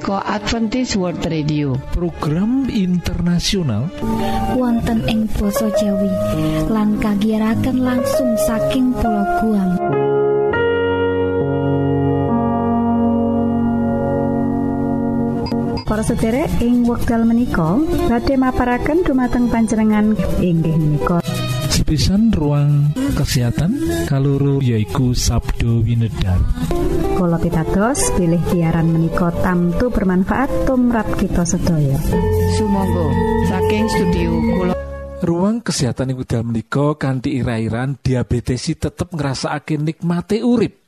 punika Adventist World Radio. Program internasional wonten ing basa Jawi lan kagiyaraken langsung saking pulau Guam. Para sederek ing wekdal menika badhe maparaken dumateng panjenengan inggih menika sepisan ruang kesehatan kaloro yaiku Sabdo Winedar. Kolo pitados pilih siaran menika tamtu bermanfaat tumrap kita sedaya. Sumangga. Saking studio kula. Ruang kesehatan iku dal menika kanthi irairan diabetesi tetep ngrasakake nikmate urip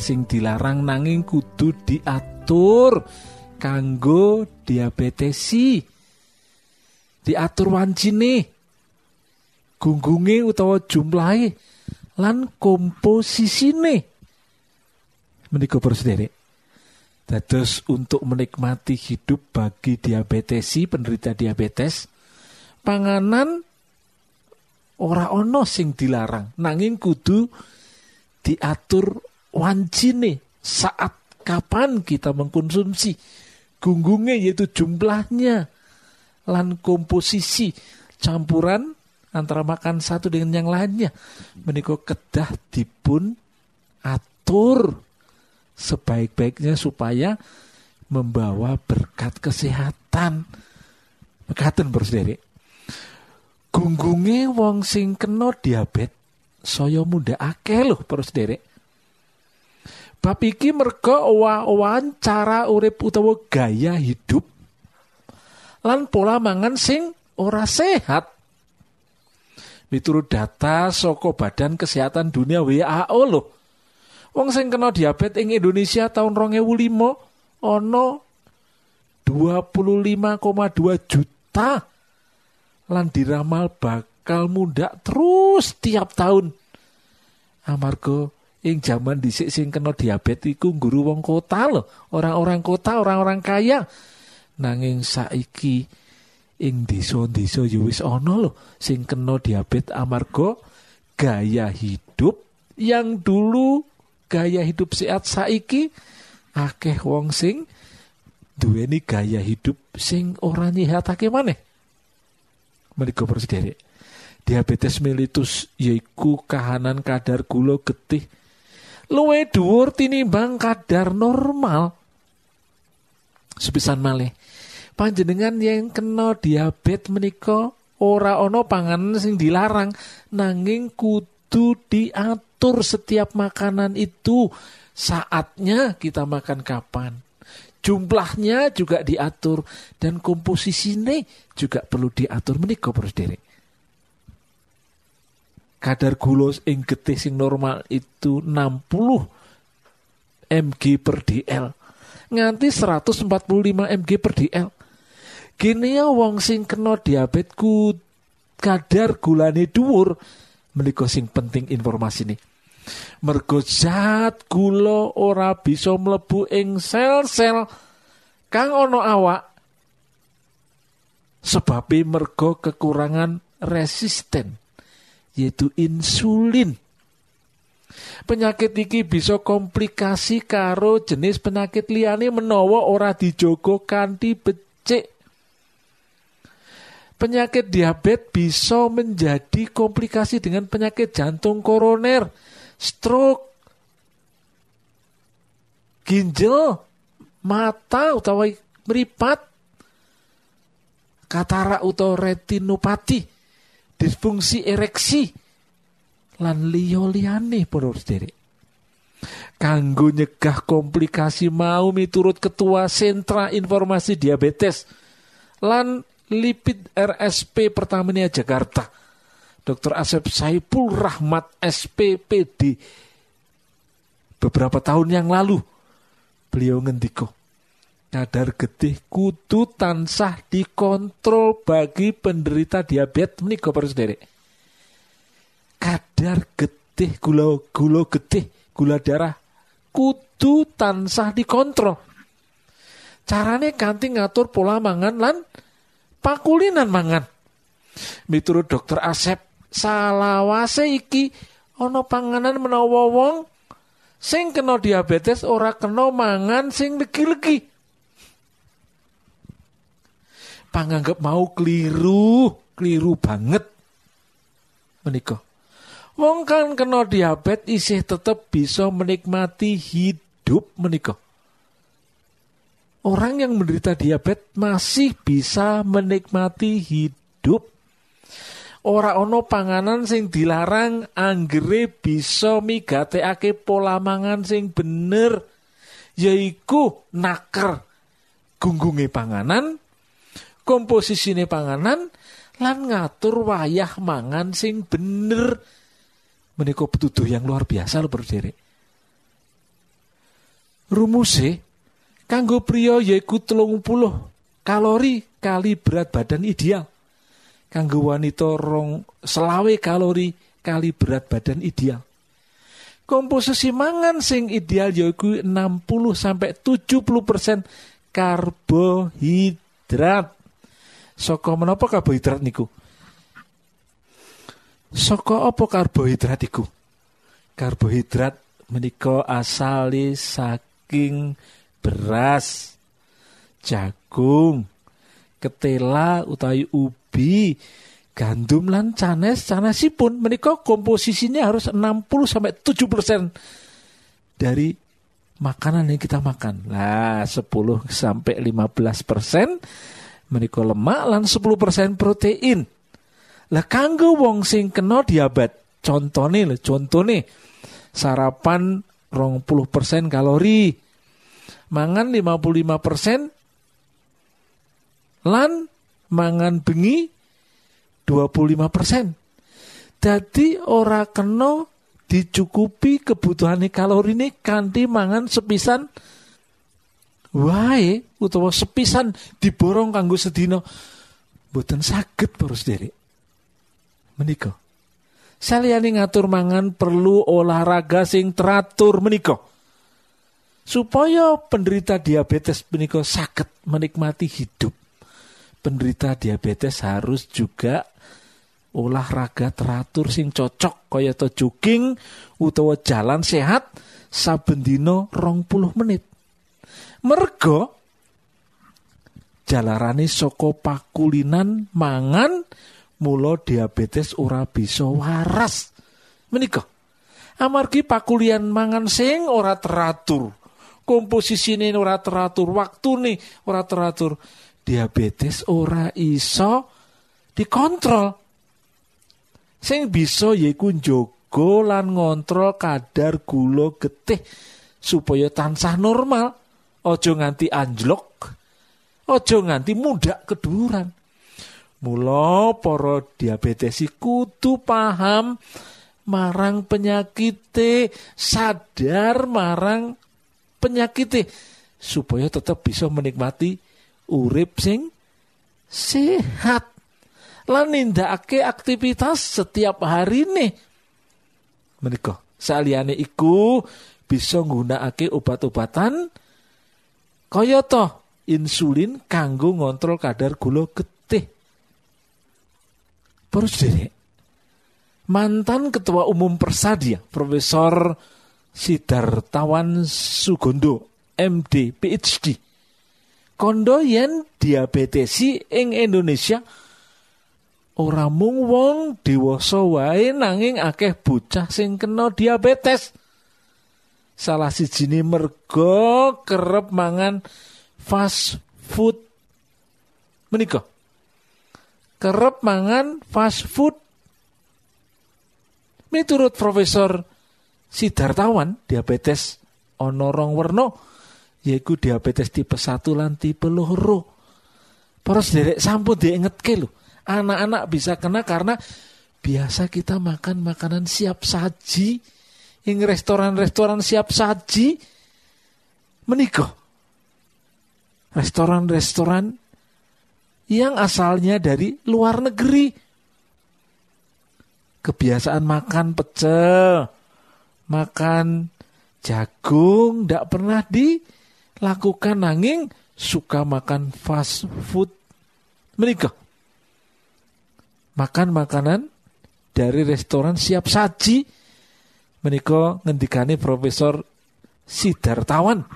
sing dilarang nanging kudu diatur kanggo diabetesi. Diatur wancine gunggunge utawa jumlahe lan komposisine. Menika sederek dados untuk menikmati hidup bagi diabetesi penderita diabetes panganan ora ana sing dilarang. Nanging kudu diatur wancine saat kapan kita mengkonsumsi gunggungnya yaitu jumlahnya lan komposisi campuran antara makan satu dengan yang lainnya. Menika kedah dipun atur sebaik-baiknya supaya membawa berkat kesehatan. Mekaten bersedere gunggunge wong sing kena diabetes saya muda akeh loh para sederek bab iki merga owa-owahan cara urip utawa gaya hidup lan pola mangan sing ora sehat. Miturut data saka Badan Kesehatan Dunia WHO loh. Wong sing kena diabetes ing Indonesia tahun 2005 ana 25,2 juta lan diramal bakal muda terus tiap tahun. Amarga ing zaman dhisik sing kena diabetes iku guru wong kota loh orang-orang kota orang-orang kaya. Nanging saiki ing desa-desa ya wis ana lho sing kena diabetes amarga gaya hidup yang dulu gaya hidup sehat saiki akeh wong sing duweni gaya hidup sing ora nyihatake maneh. Menika sederek diabetes mellitus yaiku kahanan kadar gula getih luwe dhuwur tinimbang kadar normal. Sepisan malih. Panjenengan yang kena diabetes menika ora ana panganan sing dilarang nanging kudu diatur setiap makanan itu. Saatnya kita makan kapan? Jumlahnya juga diatur dan komposisinya juga perlu diatur menika Bro kadar gula ing getih sing normal itu 60 mg per dl nganti 145 mg per dl gini ya wong sing kena diabetes ku kadar gulane dhuwur menika sing penting informasi ini. Mergo zat gula ora bisa mlebu ing sel-sel kang ana awak sebabe mergo kekurangan resisten yaitu insulin Penyakit iki bisa komplikasi karo jenis penyakit liyane menawa ora dijogo kanthi becik. Penyakit diabetes bisa menjadi komplikasi dengan penyakit jantung koroner, stroke, ginjal, mata utawa meripat, katarak utawa retinopati, disfungsi ereksi, lan liya liyane para sederek. Kanggo nyegah komplikasi mau miturut Ketua Sentra Informasi Diabetes lan Lipid RSP Pertamina Jakarta. Dr. Asep Saipul Rahmat SPPD beberapa tahun yang lalu beliau ngendiko kadar getih kudu tansah dikontrol bagi penderita diabetes. Menika para sederek kadar getih gula gula getih gula darah kudu tansah dikontrol. Carane kanthi ngatur pola mangan lan pakulinan mangan. Miturut dokter Asep salawase iki ana panganan menawa wong sing kena diabetes ora kena mangan sing legi-legi panganggap mau keliru keliru banget menikah Wong kan kena diabetes isih tetap bisa menikmati hidup menikah. Orang yang menderita diabetes masih bisa menikmati hidup. Ora ono panganan sing dilarang anggere bisa migatekake pola mangan sing bener yaiku naker gunggunge panganan, komposisine panganan lan ngatur wayah mangan sing bener menika petuduh yang luar biasa lho berdiri. Rumuse kanggo pria yaiku telung puluh kalori kali berat badan ideal. Kanggo wanita rong selawe kalori kali berat badan ideal. Komposisi mangan sing ideal yaiku 60 sampai 70 persen karbohidrat. Soko menapa karbohidrat niku? Soko apa karbohidrat iku? Karbohidrat menika asali saking beras, jagung, ketela utawi ubi, gandum lan canes canesipun menika komposisinya harus 60 sampai 7% dari makanan yang kita makan. Lah 10 sampai 15% menika lemak lan 10% protein. Lah kanggo wong sing kena diabetes, contone lho, contone sarapan 20% kalori. Mangan 55% lan mangan bengi 25%. Dadi ora kena dicukupi kebutuhan kalori ini kanthi mangan sepisan wae utawa sepisan diborong kanggo sedina mboten saged terus derek menika. Saliyane ngatur mangan perlu olahraga sing teratur menika. Supaya penderita diabetes menika sakit menikmati hidup. Penderita diabetes harus juga olahraga teratur sing cocok kaya to jogging utawa jalan sehat saben dina puluh menit. Mergo jalarane saka pakulinan mangan mula diabetes ora bisa waras. Menika. Amargi pakulian mangan sing ora teratur. Komposisine ora teratur, waktune ora teratur. Diabetes ora iso dikontrol. Sing bisa yaiku njogo lan ngontrol kadar gula getih supaya tansah normal. Ojo nganti anjlok. Ojo nganti mudak keduran. Mula para diabetes kudu paham marang penyakit sadar marang penyakit supaya tetap bisa menikmati urip sing sehat lan nindakake aktivitas setiap hari nih menika saliyane iku bisa nggunakake obat-obatan kaya insulin kanggo ngontrol kadar gula getih. Para sederek, mantan ketua umum Persadia Profesor Sidartawan Sugondo MD PhD kondo yen diabetesi ing Indonesia ora mung wong dewasa wae nanging akeh bocah sing kena diabetes salah sijine mergo kerep mangan fast food. Menika. Kerep mangan fast food. Miturut Profesor Sidartawan diabetes ana rong werna yaiku diabetes tipe 1 lan tipe loro. Para sederek sampun diingetke lho anak-anak bisa kena karena biasa kita makan makanan siap saji ing restoran-restoran siap saji menikah. Restoran-restoran yang asalnya dari luar negeri. Kebiasaan makan pecel, makan jagung, tidak pernah dilakukan nanging suka makan fast food menikah. Makan makanan dari restoran siap saji menika ngendikane Profesor Sidartawan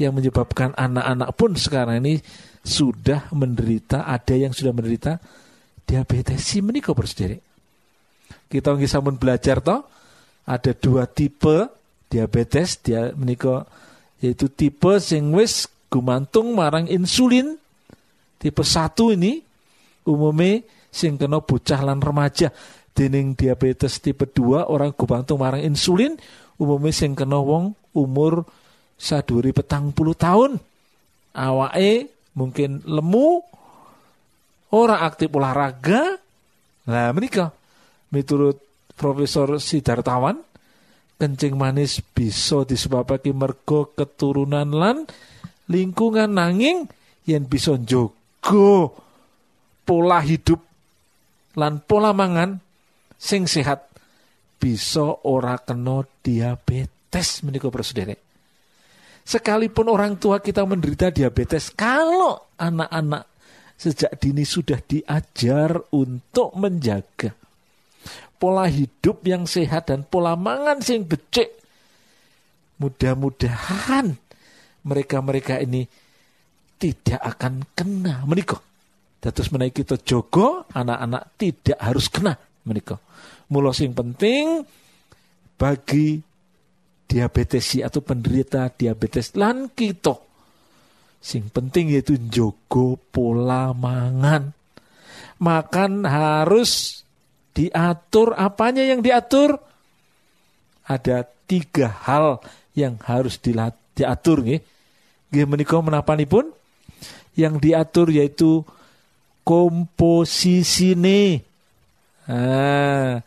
yang menyebabkan anak-anak pun sekarang ini sudah menderita ada yang sudah menderita diabetes. Si menika bersediri. Kita nggih sampun belajar toh ada dua tipe diabetes. Dia menika yaitu tipe sing wis gumantung marang insulin. Tipe satu ini umumnya sing kena bocah lan remaja dening diabetes tipe 2 orang gumantung marang insulin umumnya sing kena wong umur saduri petang puluh tahun. Awake mungkin lemu orang aktif olahraga. Nah menikah miturut Profesor Sidartawan kencing manis bisa disebabkan mergo keturunan lan lingkungan nanging yang bisa jogo pola hidup lan pola mangan sing sehat bisa ora kena diabetes menika Saudara. Sekalipun orang tua kita menderita diabetes, kalau anak-anak sejak dini sudah diajar untuk menjaga pola hidup yang sehat dan pola mangan sing becek, mudah-mudahan mereka-mereka ini tidak akan kena menikah. Terus menaiki kita jogo, anak-anak tidak harus kena menikah. Mula sing penting bagi diabetes atau penderita diabetes lan kita sing penting yaitu jogo pola mangan. Makan harus diatur apanya yang diatur? Ada tiga hal yang harus diatur nih. Nggih menika pun Yang diatur yaitu komposisi nih. Nah,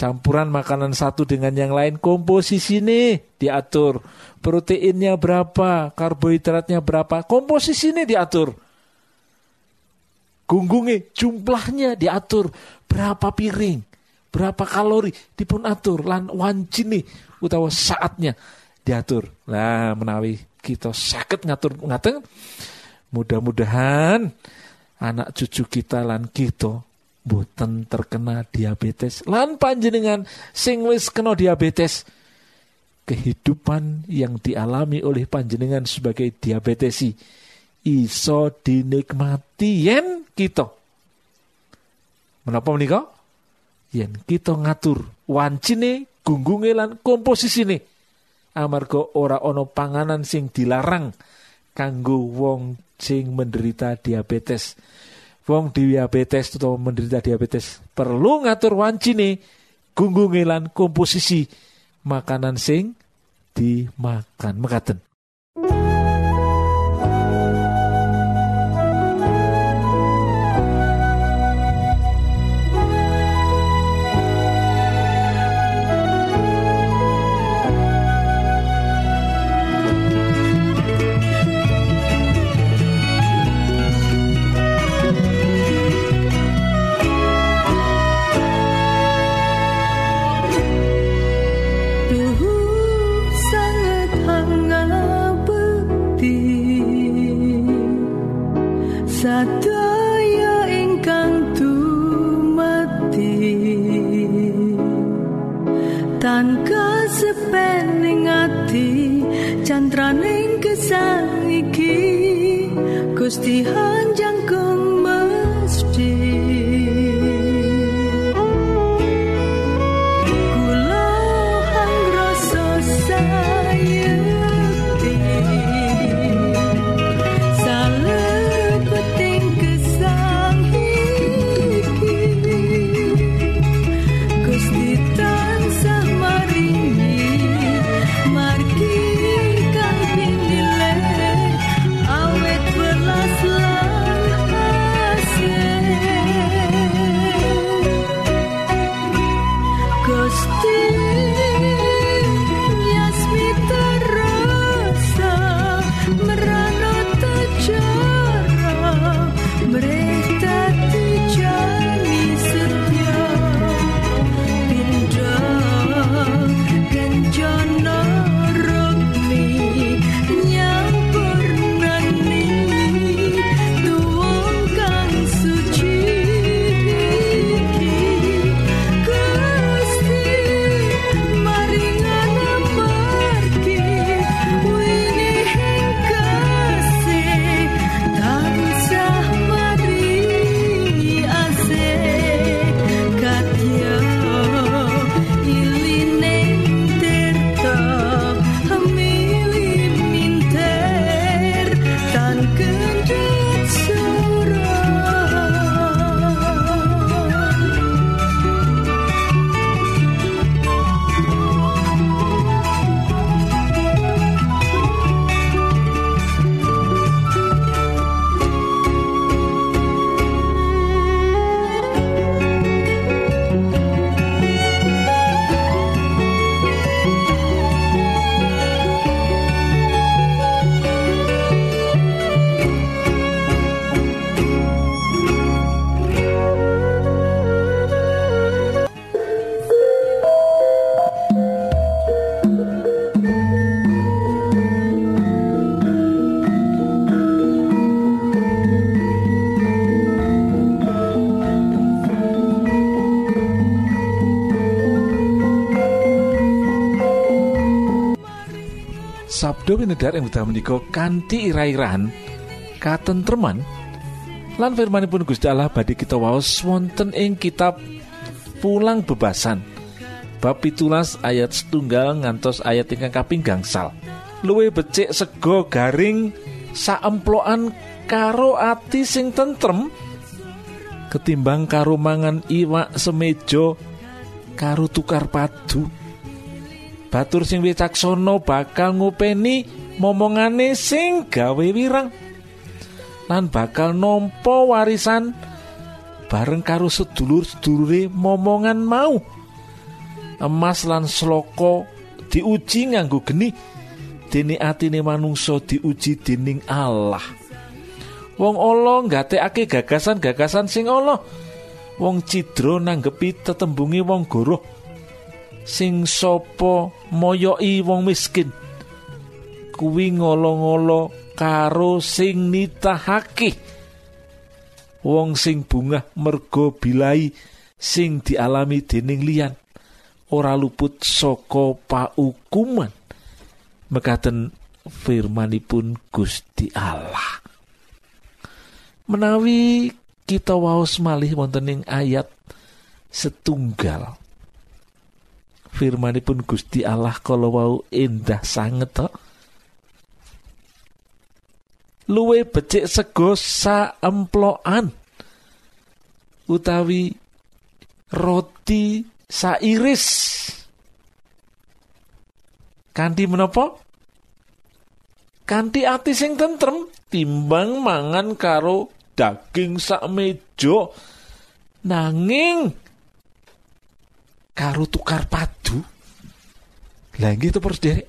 campuran makanan satu dengan yang lain komposisi nih diatur. Proteinnya berapa, karbohidratnya berapa, komposisi ini diatur. Gunggungnya jumlahnya diatur, berapa piring, berapa kalori dipun atur lan wancini utawa saatnya diatur. Nah, menawi kita sakit ngatur ngaten mudah-mudahan anak cucu kita lan kita boten terkena diabetes. Lan panjenengan sing wis kena diabetes kehidupan yang dialami oleh panjenengan sebagai diabetesi iso dinikmati yen kita. Menapa menika? Yen kita ngatur wancine gunggunge lan komposisine. Amarga ora ono panganan sing dilarang kanggo wong sing menderita diabetes wong diabetes atau menderita diabetes perlu ngatur wancine gunggunge lan komposisi makanan sing dimakan. Mekaten Sabdo winedar yang udah menika kanthi ira-irahan katentreman. Lan firmanipun Gusti Allah badhe kita waos wonten ing kitab Pulang Bebasan bab 17 ayat setunggal ngantos ayat ingkang kaping gangsal luwe becik sego garing saemplokan karo ati sing tentrem ketimbang karo mangan iwak semejo karo tukar padu Batur sing wicaksana bakal ngopeni momongane sing gawe wirang. Lan bakal nampa warisan bareng karo sedulur-sedulure momongan mau. Emas lan sloko diuji nganggo geni. Dene atine manungsa diuji dening Allah. Wong ala nggatekake gagasan-gagasan sing Allah. Wong cidra nanggepi tetembunge wong goroh sing sapa moyoki wong miskin kuwi ngolo-ngolo karo sing nitahake. Wong sing bungah mergo bilai sing dialami dening liyan ora luput saka paukuman. Mekaten firmanipun Gusti Allah. Menawi kita waos malih wonten ayat setunggal firmanipun Gusti Allah kalau wau endah sanget to. Luwe becik sego saemplokan. Utawi roti sairis. Kanthi menapa? Kanthi ati sing tentrem timbang mangan karo daging sak meja. Nanging karo tukar padu? Lah gitu terus derek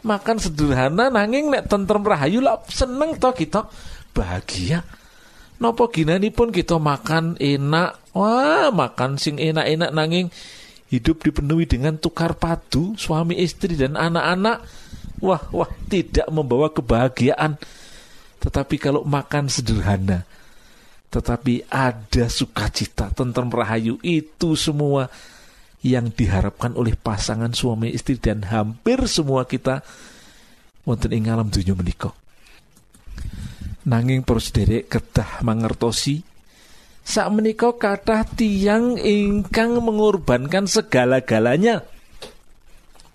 makan sederhana nanging nek tentrem rahayu lah seneng toh kita. Bahagia. Nopo ginani pun kita makan enak? Wah makan sing enak-enak nanging hidup dipenuhi dengan tukar padu suami istri dan anak-anak. Wah wah tidak membawa kebahagiaan. Tetapi kalau makan sederhana tetapi ada sukacita tentang rahayu itu semua yang diharapkan oleh pasangan suami istri dan hampir semua kita wonten ing alam dunya menika. Nanging para sederek kedah mangertosi sak menika kathah tiang ingkang mengorbankan segala-galanya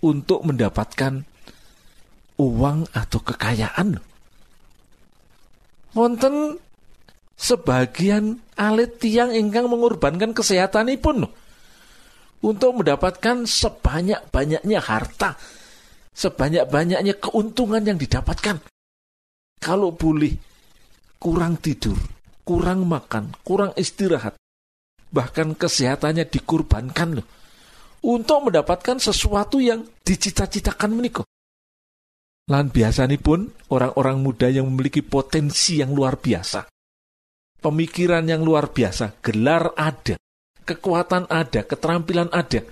untuk mendapatkan uang atau kekayaan. Wonten sebagian alit tiang ingkang mengorbankan kesehatanipun untuk mendapatkan sebanyak-banyaknya harta, sebanyak-banyaknya keuntungan yang didapatkan. Kalau boleh kurang tidur, kurang makan, kurang istirahat, bahkan kesehatannya dikorbankan loh untuk mendapatkan sesuatu yang dicita-citakan menikah. Lan biasanya pun orang-orang muda yang memiliki potensi yang luar biasa. Pemikiran yang luar biasa, gelar ada, kekuatan ada, keterampilan ada.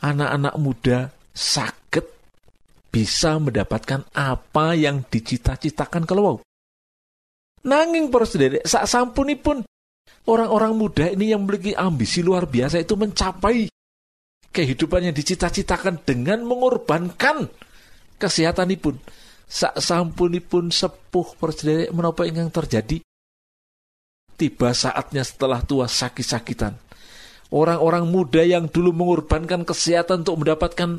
Anak-anak muda sakit bisa mendapatkan apa yang dicita-citakan kalau. Nanging para saudara, sak sampunipun orang-orang muda ini yang memiliki ambisi luar biasa itu mencapai kehidupan yang dicita-citakan dengan mengorbankan kesehatanipun. Sak sampunipun sepuh persedere menapa ingkang terjadi? Tiba saatnya setelah tua sakit-sakitan. Orang-orang muda yang dulu mengorbankan kesehatan untuk mendapatkan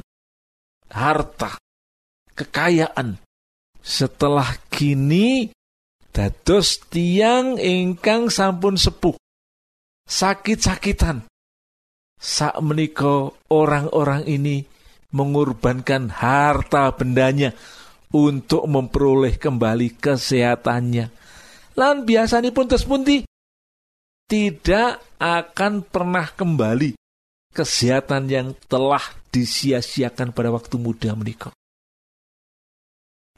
harta, kekayaan. Setelah kini dados tiang ingkang sampun sepuh. Sakit-sakitan. Sak menika orang-orang ini mengorbankan harta bendanya untuk memperoleh kembali kesehatannya. Lan biasanya pun terus pundi tidak akan pernah kembali kesehatan yang telah disia-siakan pada waktu muda menikah.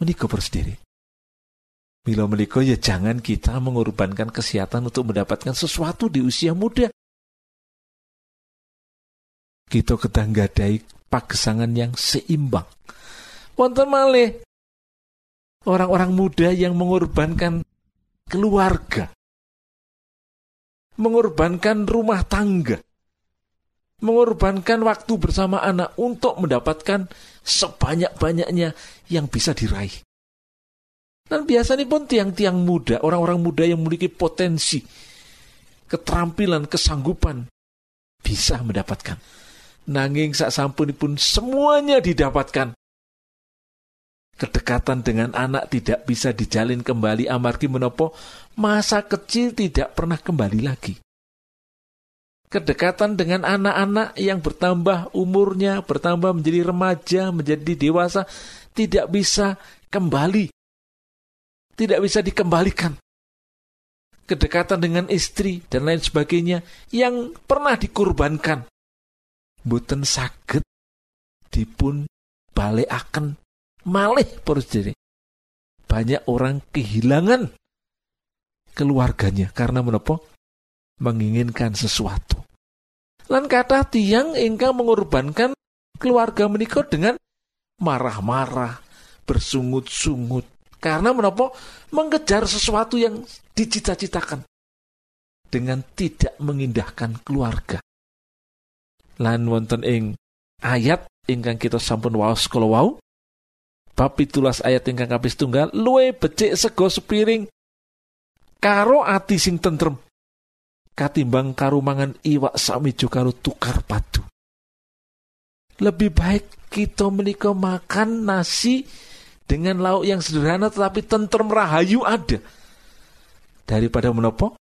Menikah bersendiri. Mila menikah ya jangan kita mengorbankan kesehatan untuk mendapatkan sesuatu di usia muda. Kita ketanggadai pagesangan yang seimbang. Wonten malih orang-orang muda yang mengorbankan keluarga, mengorbankan rumah tangga, mengorbankan waktu bersama anak untuk mendapatkan sebanyak-banyaknya yang bisa diraih. Dan biasanya pun tiang-tiang muda, orang-orang muda yang memiliki potensi, keterampilan, kesanggupan, bisa mendapatkan nanging sak sampunipun semuanya didapatkan. Kedekatan dengan anak tidak bisa dijalin kembali amargi menopo masa kecil tidak pernah kembali lagi. Kedekatan dengan anak-anak yang bertambah umurnya, bertambah menjadi remaja, menjadi dewasa, tidak bisa kembali. Tidak bisa dikembalikan kedekatan dengan istri dan lain sebagainya yang pernah dikorbankan boten saged dipun balekaken malih sedherek. Banyak orang kehilangan keluarganya karena menapa? Menginginkan sesuatu. Lan kata tiang ingkang mengorbankan keluarga menikah dengan marah-marah, bersungut-sungut. Karena menapa? Mengejar sesuatu yang dicita-citakan. Dengan tidak mengindahkan keluarga lan wonten ing ayat ingkang kita sampun waos kala wau bab pitulas ayat ingkang kapis tunggal luwe becik sego sepiring karo ati sing tentrem. Katimbang karo mangan iwak samijo karo tukar padu. Lebih baik kita menikah makan nasi dengan lauk yang sederhana tetapi tentrem rahayu ada. Daripada menopo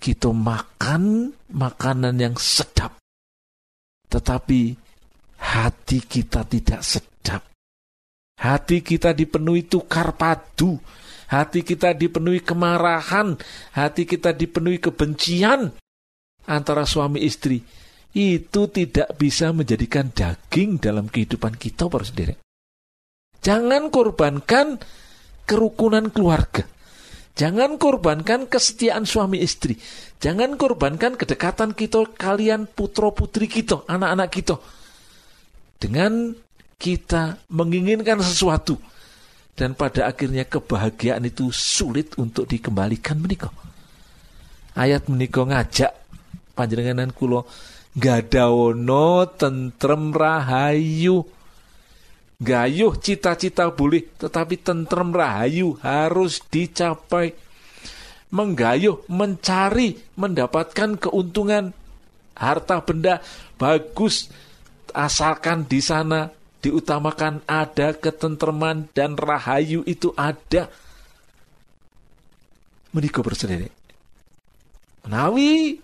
kita makan makanan yang sedap. Tetapi hati kita tidak sedap. Hati kita dipenuhi tukar padu, hati kita dipenuhi kemarahan, hati kita dipenuhi kebencian antara suami istri. Itu tidak bisa menjadikan daging dalam kehidupan kita, para sendiri. Jangan korbankan kerukunan keluarga. Jangan korbankan kesetiaan suami istri. Jangan korbankan kedekatan kita kalian putra putri kita, anak-anak kita. Dengan kita menginginkan sesuatu. Dan pada akhirnya kebahagiaan itu sulit untuk dikembalikan menikah. Ayat menikah ngajak panjenenganan kulo gadawono tentrem rahayu. Gayuh cita-cita boleh tetapi tentrem rahayu harus dicapai. Menggayuh mencari mendapatkan keuntungan. Harta benda bagus asalkan di sana diutamakan ada ketentreman dan rahayu itu ada. Menikah bersedek menawi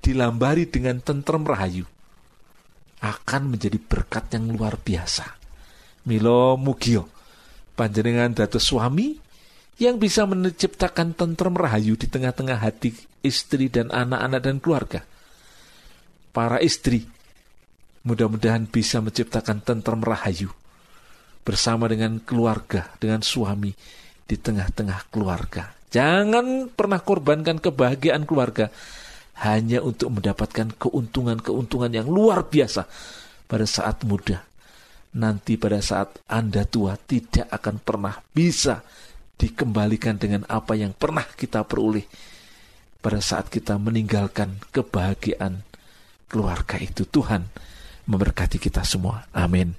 dilambari dengan tentrem rahayu akan menjadi berkat yang luar biasa. Milo Mugio panjenengan dados suami yang bisa menciptakan tentrem rahayu di tengah-tengah hati istri dan anak-anak dan keluarga. Para istri, mudah-mudahan bisa menciptakan tentrem rahayu bersama dengan keluarga, dengan suami di tengah-tengah keluarga. Jangan pernah korbankan kebahagiaan keluarga hanya untuk mendapatkan keuntungan-keuntungan yang luar biasa pada saat muda nanti pada saat Anda tua tidak akan pernah bisa dikembalikan dengan apa yang pernah kita peroleh pada saat kita meninggalkan kebahagiaan keluarga itu. Tuhan memberkati kita semua. Amin.